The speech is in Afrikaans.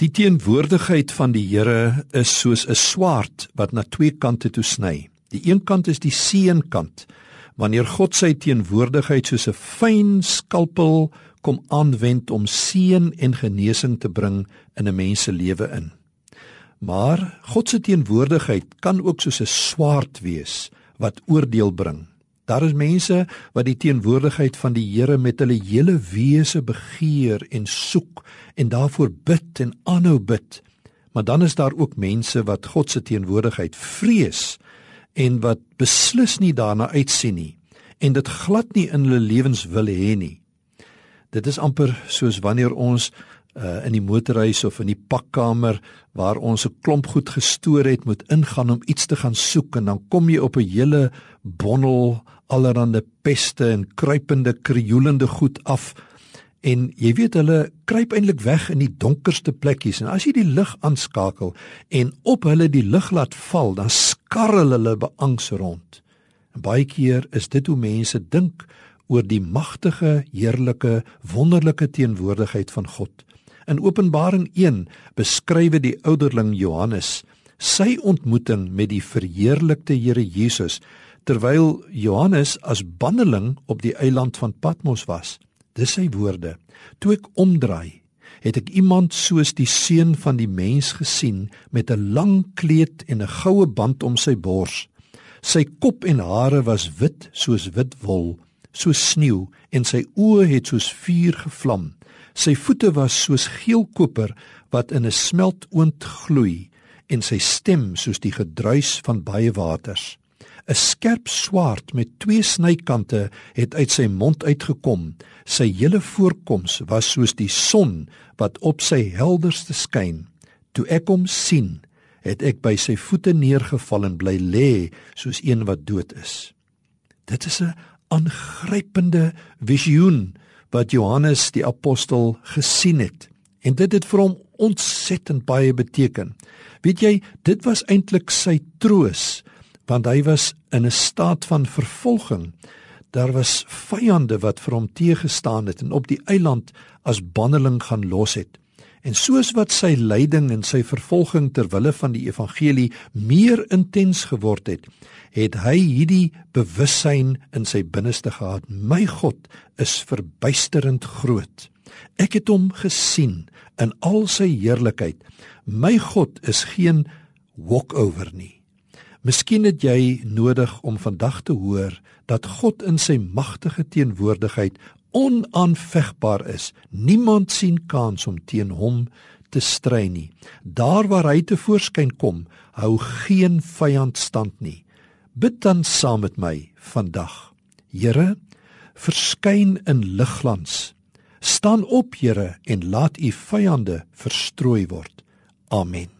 Die teenwoordigheid van die Here is soos 'n swaard wat na twee kante toe sny. Die een kant is die seënkant. Wanneer God sy teenwoordigheid soos 'n fyn skalpel kom aanwend om seën en genesing te bring in 'n mens se lewe in. Maar God se teenwoordigheid kan ook soos 'n swaard wees wat oordeel bring. Daar is mense wat die teenwoordigheid van die Here met hulle hele wese begeer en soek en daarvoor bid en aanhou bid. Maar dan is daar ook mense wat God se teenwoordigheid vrees en wat beslis nie daarna uitsien nie en dit glad nie in hulle lewens wil hê nie. Dit is amper soos wanneer ons uh, in die motorhuis of in die pakkamer waar ons 'n klomp goed gestoor het moet ingaan om iets te gaan soek en dan kom jy op 'n hele bondel allerhande peste en kruipende krioelende goed af en jy weet hulle kruip eintlik weg in die donkerste plekkies en as jy die lig aanskakel en op hulle die lig laat val dan skarrel hulle beangs rond. En baie keer is dit hoe mense dink oor die magtige heerlike wonderlike teenwoordigheid van God in Openbaring 1 beskrywe die ouderling Johannes sy ontmoeting met die verheerlikte Here Jesus terwyl Johannes as banneling op die eiland van Patmos was. Dis sy woorde. Toe ek omdraai, het ek iemand soos die seun van die mens gesien met 'n lang kleed en 'n goue band om sy bors. Sy kop en hare was wit soos wit wol, soos sneeu en sy oë het soos vuur gevlam. Sy voete was soos geel koper wat in 'n smeltoond gloei en sy stem soos die gedruis van baie waters. 'n skerp swaard met twee snykante het uit sy mond uitgekom. Sy hele voorkoms was soos die son wat op sy helderste skyn. Toe ek hom sien, het ek by sy voete neergeval en bly lê soos een wat dood is. Dit is 'n aangrypende visioen wat Johannes die apostel gesien het en dit het vir hom ontsettend baie beteken. Weet jy, dit was eintlik sy troos want hy was in 'n staat van vervolging. Daar was vyande wat vir hom teëgestaan het en op die eiland as banneling gaan los het. En soos wat sy lyding en sy vervolging ter wille van die evangelie meer intens geword het, het hy hierdie bewussyn in sy binneste gehad: My God is verbuisterend groot. Ek het hom gesien in al sy heerlikheid. My God is geen walkover nie. Miskien het jy nodig om vandag te hoor dat God in sy magtige teenwoordigheid onaanvegbaar is. Niemand sien kans om teen hom te stry nie. Daar waar hy te voorskyn kom, hou geen vyand stand nie. Bid dan saam met my vandag. Here, verskyn in ligglans. Staan op, Here, en laat u vyande verstrooi word. Amen.